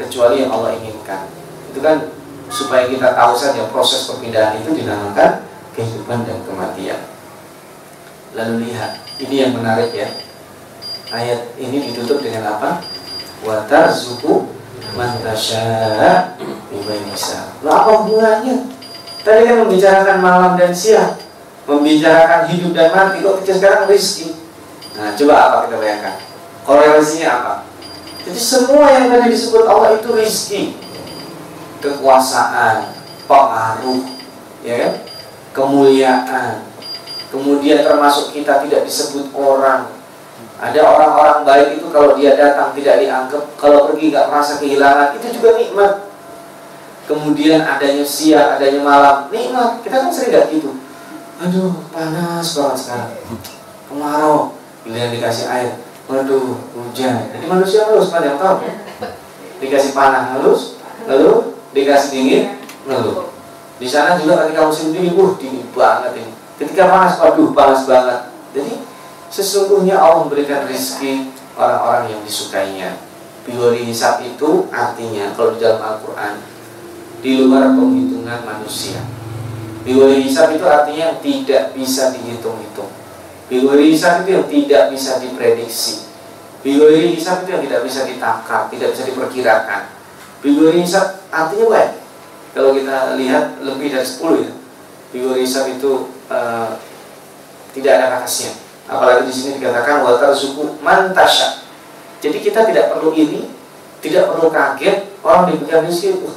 kecuali yang Allah inginkan. Itu kan supaya kita tahu saja proses perpindahan itu dinamakan kehidupan dan kematian. Lalu lihat, ini yang menarik ya. Ayat ini ditutup dengan apa? Watar zuku mantasya bisa. Lalu apa hubungannya? Tadi kan membicarakan malam dan siang, membicarakan hidup dan mati. Kok kita sekarang rizki? Nah, coba apa kita bayangkan? Korelasinya apa? Jadi semua yang tadi disebut Allah itu rizki, kekuasaan, pengaruh, ya kan? Kemuliaan. Kemudian termasuk kita tidak disebut orang. Ada orang-orang baik itu kalau dia datang tidak dianggap, kalau pergi nggak merasa kehilangan, itu juga nikmat. Kemudian adanya siang, adanya malam, nikmat. Kita kan sering gak gitu. Aduh, panas banget sekarang. Kemarau, pilihan dikasih air. Waduh, hujan. Jadi manusia halus, pada yang tahu. Dikasih panas halus, lalu dikasih dingin, ngeluh. Di sana juga ketika musim dingin, uh dingin banget ini. Ketika panas, waduh panas banget. Jadi sesungguhnya Allah memberikan rezeki orang-orang yang disukainya. Biwari hisab itu artinya kalau di dalam Al-Quran di luar penghitungan manusia. Biwari hisab itu artinya tidak bisa dihitung-hitung. Biwari hisab itu yang tidak bisa diprediksi. Biwari hisab itu yang tidak bisa ditakar, tidak bisa diperkirakan. Biwari hisab artinya apa? Kalau kita lihat lebih dari 10 ya figur hisab itu uh, tidak ada batasnya apalagi di sini dikatakan watar suku mantasya jadi kita tidak perlu ini tidak perlu kaget orang diberikan rezeki uh.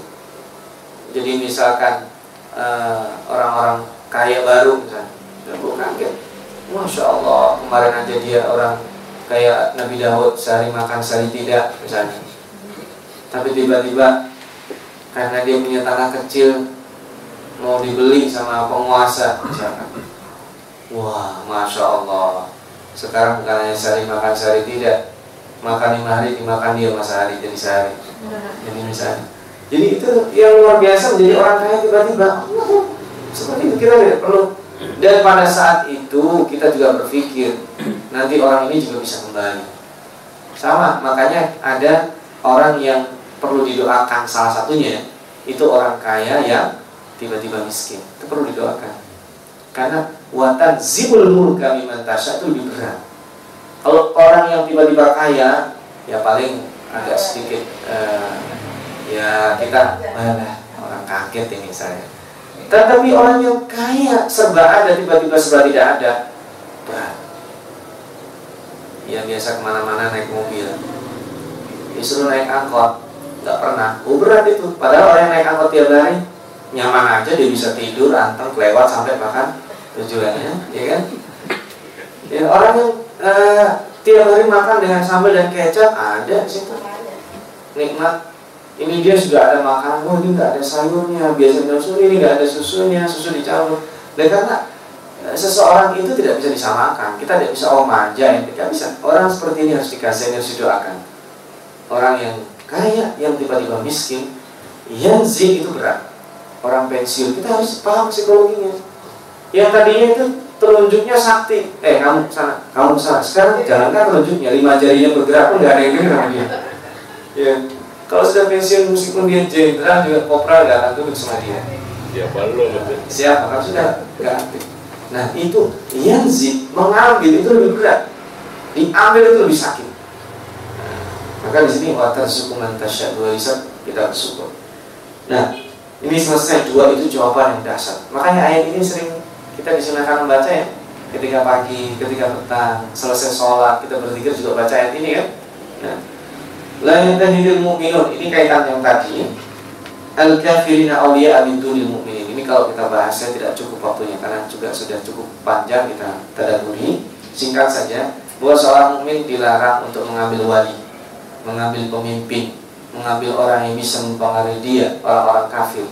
jadi misalkan eh, orang-orang uh, kaya baru misalnya tidak perlu kaget. Masya Allah kemarin aja dia orang kayak Nabi Daud sehari makan sehari tidak misalnya. Tapi tiba-tiba karena dia punya tanah kecil mau dibeli sama penguasa. Misalkan wah masya Allah. Sekarang bukan hanya sehari makan sehari tidak. Makan lima hari dimakan dia masa hari jadi sehari. Jadi misalnya jadi itu yang luar biasa menjadi orang kaya tiba-tiba. Seperti itu kita tidak perlu. Dan pada saat itu kita juga berpikir nanti orang ini juga bisa kembali. Sama makanya ada orang yang perlu didoakan. Salah satunya itu orang kaya yang tiba-tiba miskin. Itu perlu didoakan. Karena watan zibul mulka mimman tasya itu lebih berat. Kalau orang yang tiba-tiba kaya ya paling agak sedikit uh, ya kita mana orang kaget ini saya tetapi orang yang kaya serba ada tiba-tiba serba tidak ada berat. Yang biasa ke mana-mana naik mobil. Disuruh naik angkot nggak pernah. Oh berat itu. Padahal orang yang naik angkot tiap hari nyaman aja dia bisa tidur anteng kelewat sampai bahkan tujuannya ya kan? Ya orang yang uh, tiap hari makan dengan sambal dan kecap ada sih nikmat. Ini dia sudah ada makanan oh ini nggak ada sayurnya biasa minum susu ini nggak ada susunya susu dicampur. Dan karena eh, seseorang itu tidak bisa disamakan kita tidak bisa oh manja ya tidak bisa. Orang seperti ini harus dikasih harus didoakan. Orang yang kaya yang tiba-tiba miskin yang zin itu berat. Orang pensiun kita harus paham psikologinya. Yang tadinya itu telunjuknya sakti. Eh kamu sana kamu sana sekarang jalankan telunjuknya. Lima jarinya bergerak pun nggak ada yang dia. Ya kalau sudah pensiun meskipun dia jenderal juga kopral nggak akan duduk sama dia. Ya belum siapa? Kalau sudah nggak aktif. Nah itu yang zin mengambil itu lebih berat. Diambil itu lebih sakit maka di sini water suku mantasya dua bisa kita bersyukur nah ini selesai dua itu jawaban yang dasar. Makanya ayat ini sering kita disunahkan membaca ya. Ketika pagi, ketika petang, selesai sholat kita berzikir juga baca ayat ini kan. Nah, la yantahidil mu'minun. Ini kaitan yang tadi. Al kafirina awliya min dunil ini kalau kita bahasnya tidak cukup waktunya karena juga sudah cukup panjang kita tadaburi. Singkat saja bahwa seorang mukmin dilarang untuk mengambil wali mengambil pemimpin mengambil orang yang bisa mempengaruhi dia orang-orang kafir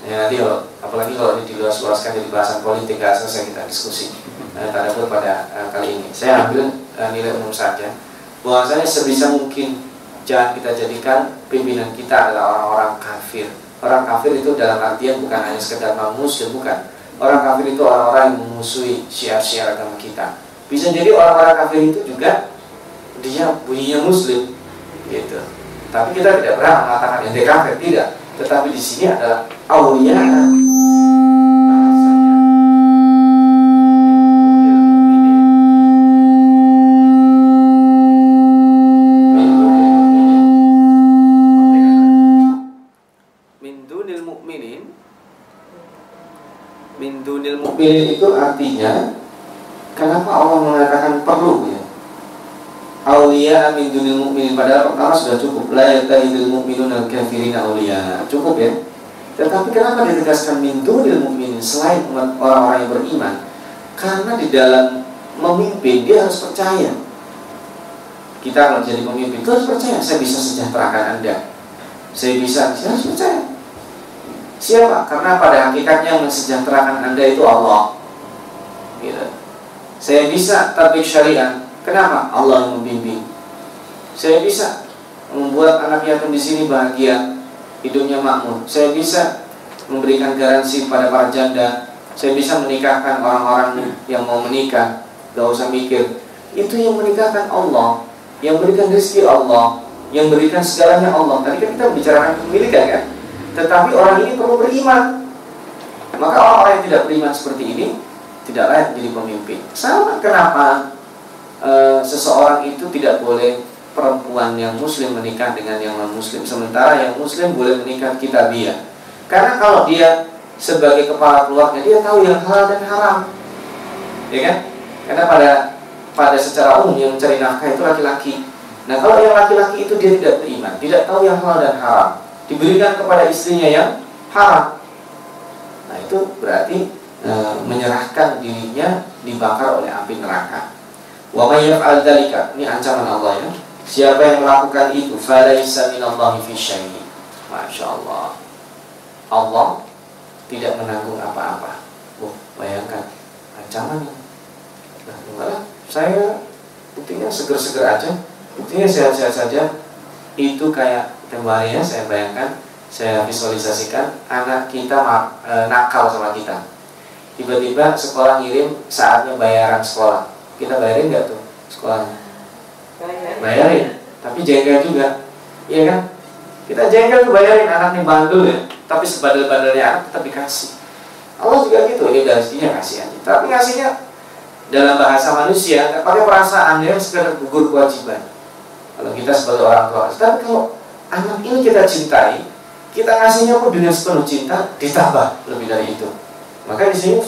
Ya, nanti apalagi kalau ini diluas-luaskan jadi bahasan politik gak selesai kita diskusi nah, tanda pada uh, kali ini. Saya ambil uh, nilai umum saja bahwasanya sebisa mungkin jangan kita jadikan pimpinan kita adalah orang-orang kafir. Orang kafir itu dalam artian bukan hanya sekedar muslim bukan. Orang kafir itu orang-orang yang memusuhi syiar-syiar agama kita. Bisa jadi orang-orang kafir itu juga dia bunyinya muslim gitu. Tapi kita tidak pernah mengatakan yang kafir tidak. Tetapi di sini adalah aulia. Itu artinya kenapa Allah mengatakan perlu ya Aulia min dunil mu'minin. Padahal pertama sudah cukup. La mu'minun al kafirin aulia Cukup ya? Tetapi kenapa ditegaskan min dunil mu'minin Selain orang-orang yang beriman? Karena di dalam memimpin Dia harus percaya. Kita kalau jadi pemimpin harus percaya. Saya bisa sejahterakan anda. Saya bisa, saya harus percaya. Siapa? Karena pada hakikatnya mensejahterakan anda itu Allah. Gitu. Saya bisa tabik syariah Kenapa? Allah yang membimbing. Saya bisa membuat anak yatim di sini bahagia, hidupnya makmur. Saya bisa memberikan garansi pada para janda. Saya bisa menikahkan orang-orang yang mau menikah. Gak usah mikir. Itu yang menikahkan Allah, yang berikan rezeki Allah, yang berikan segalanya Allah. Tadi kan kita bicarakan kepemilikan kan? Tetapi orang ini perlu beriman. Maka orang-orang yang tidak beriman seperti ini tidak layak jadi pemimpin. Sama kenapa? E, seseorang itu tidak boleh perempuan yang muslim menikah dengan yang non muslim sementara yang muslim boleh menikah kitabiah. Karena kalau dia sebagai kepala keluarga dia tahu yang halal dan haram. Ya kan? Karena pada pada secara umum yang mencari nafkah itu laki-laki. Nah kalau yang laki-laki itu dia tidak beriman tidak tahu yang halal dan haram diberikan kepada istrinya yang haram. Nah itu berarti e, menyerahkan dirinya dibakar oleh api neraka Wa may yaf'al dzalika, ini ancaman Allah ya. Siapa yang melakukan itu falaisa minallahi fi syai'in. Masya Allah. Tidak menanggung apa-apa. Oh, bayangkan ancaman. Nah, enggak Saya buktinya seger-seger aja. Buktinya sehat-sehat saja. Itu kayak kemarin ya saya bayangkan, saya visualisasikan anak kita e, nakal sama kita. Tiba-tiba sekolah ngirim saatnya bayaran sekolah kita bayarin nggak tuh sekolahnya bayarin. Tapi jengkel juga. Iya kan? Kita jengkel tuh bayarin anak nih bandul ya. Tapi sebadal-badalnya anak tetap dikasih. Allah juga gitu ini dari sini kasihan tapi ngasihnya dalam bahasa manusia nggak pakai perasaan ya sekedar gugur kewajiban. Kalau kita sebagai orang tua tapi kalau anak ini kita cintai kita ngasihnya pun dengan sepenuh cinta ditambah lebih dari itu. Maka di sini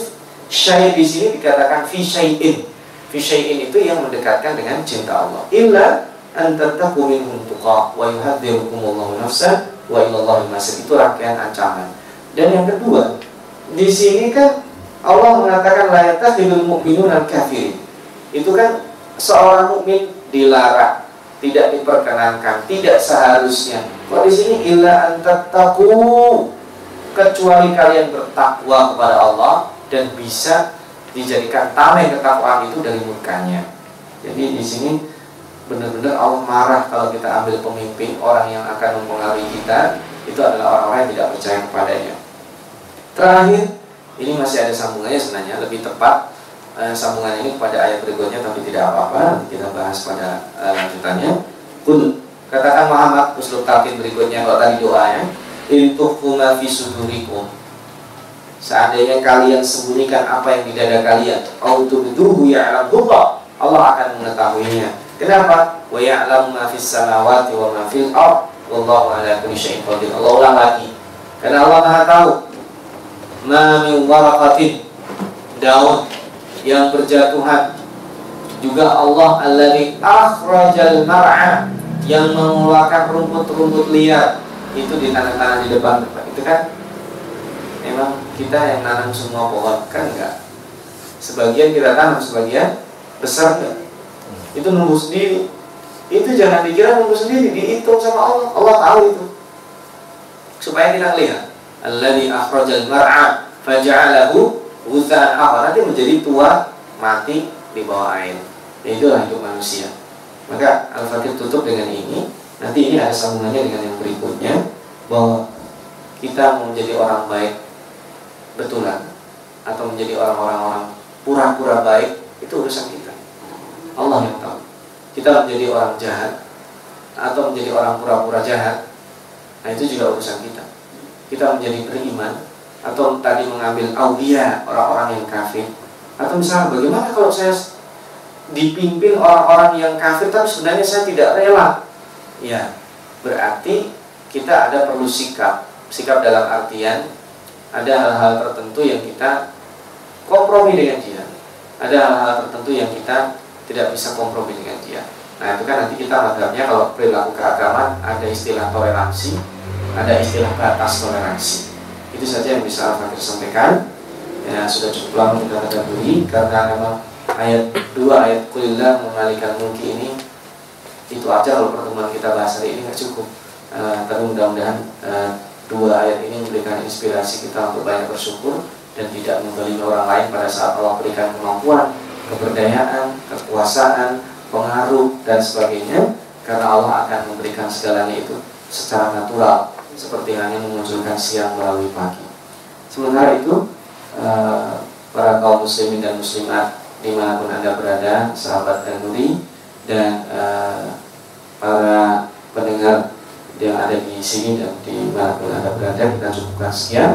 syai di sini dikatakan fi syai'in fi syai'in itu yang mendekatkan dengan cinta Allah. Illa an minhum tuqa wa yuhadzirukumullahu nafsa wa ilallahi masir itu rangkaian ancaman. Dan yang kedua di sini kan Allah mengatakan la yattakhidul mu'minuna kafirin itu kan seorang mukmin dilarang tidak diperkenankan tidak seharusnya. Kok di sini? Illa an kecuali kalian bertakwa kepada Allah dan bisa dijadikan tameng ketakwaan itu dari murkanya jadi di sini benar-benar Allah marah kalau kita ambil pemimpin orang yang akan mempengaruhi kita itu adalah orang-orang yang tidak percaya kepadanya. Terakhir, ini masih ada sambungannya sebenarnya lebih tepat eh, sambungan ini pada ayat berikutnya tapi tidak apa-apa kita bahas pada eh, lanjutannya. Kul katakan Muhammad uslub talqin berikutnya kalau tadi doanya intukhuna fi sudurikum Seandainya kalian sembunyikan apa yang di dada kalian, autubiduhu ya'lamullah, Allah akan mengetahuinya. Kenapa? Wa ya'lamu ma fis samawati wa ma fil ard wallahu ala kulli syai'in qadir. Allah ulang lagi. Karena Allah Maha tahu ma min waraqatin daun yang berjatuhan juga Allah alladzi akhrajal mar'a yang mengeluarkan rumput-rumput liar itu di tanah-tanah di depan itu kan memang kita yang nanam semua pohon kan enggak? Sebagian kita tanam sebagian besar enggak? Itu nunggu sendiri. Itu jangan dikira nunggu sendiri dihitung sama Allah. Allah tahu itu. Supaya kita lihat. Alladzi akhrajal mar'a faja'alahu ghuthan apa nanti menjadi tua mati di bawah air. Itulah hidup manusia. Maka Al-Fatih tutup dengan ini. Nanti ini ada sambungannya dengan yang berikutnya. Bahwa kita mau menjadi orang baik betulan atau menjadi orang-orang orang pura-pura baik itu urusan kita Allah yang tahu. Kita menjadi orang jahat atau menjadi orang pura-pura jahat, nah itu juga urusan kita. Kita menjadi beriman atau tadi mengambil aulia orang-orang yang kafir atau misalnya bagaimana kalau saya dipimpin orang-orang yang kafir tapi sebenarnya saya tidak rela ya berarti kita ada perlu sikap sikap dalam artian ada hal-hal tertentu yang kita kompromi dengan dia ada hal-hal tertentu yang kita tidak bisa kompromi dengan dia. Nah itu kan nanti kita madhabnya kalau perilaku keagamaan ada istilah toleransi, ada istilah batas toleransi. Itu saja yang bisa Al-Fakir sampaikan. Ya sudah cukup lama kita terdahului karena memang ayat dua ayat kulillah mengalihkan mulki ini itu aja kalau pertemuan kita bahas hari ini nggak cukup. Uh, tapi mudah-mudahan uh, dua ayat ini memberikan inspirasi kita untuk banyak bersyukur dan tidak membeli orang lain pada saat Allah berikan kemampuan keberdayaan, kekuasaan, pengaruh dan sebagainya karena Allah akan memberikan segalanya itu secara natural seperti hanya memunculkan siang melalui pagi. Sementara itu eh, para kaum muslimin dan muslimat di mana pun anda berada, sahabat dan nuri dan eh, para pendengar yang ada di sini dan di mana pun anda berada kita cukupkan sekian.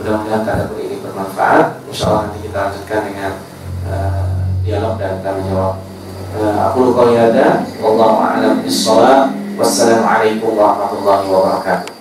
Mudah-mudahan kata ini bermanfaat. Insya Allah nanti kita lanjutkan dengan uh, dialog dan tanya jawab. Uh, aku lupa ada. Wallahu a'lam bishawab. Wassalamualaikum warahmatullahi wabarakatuh.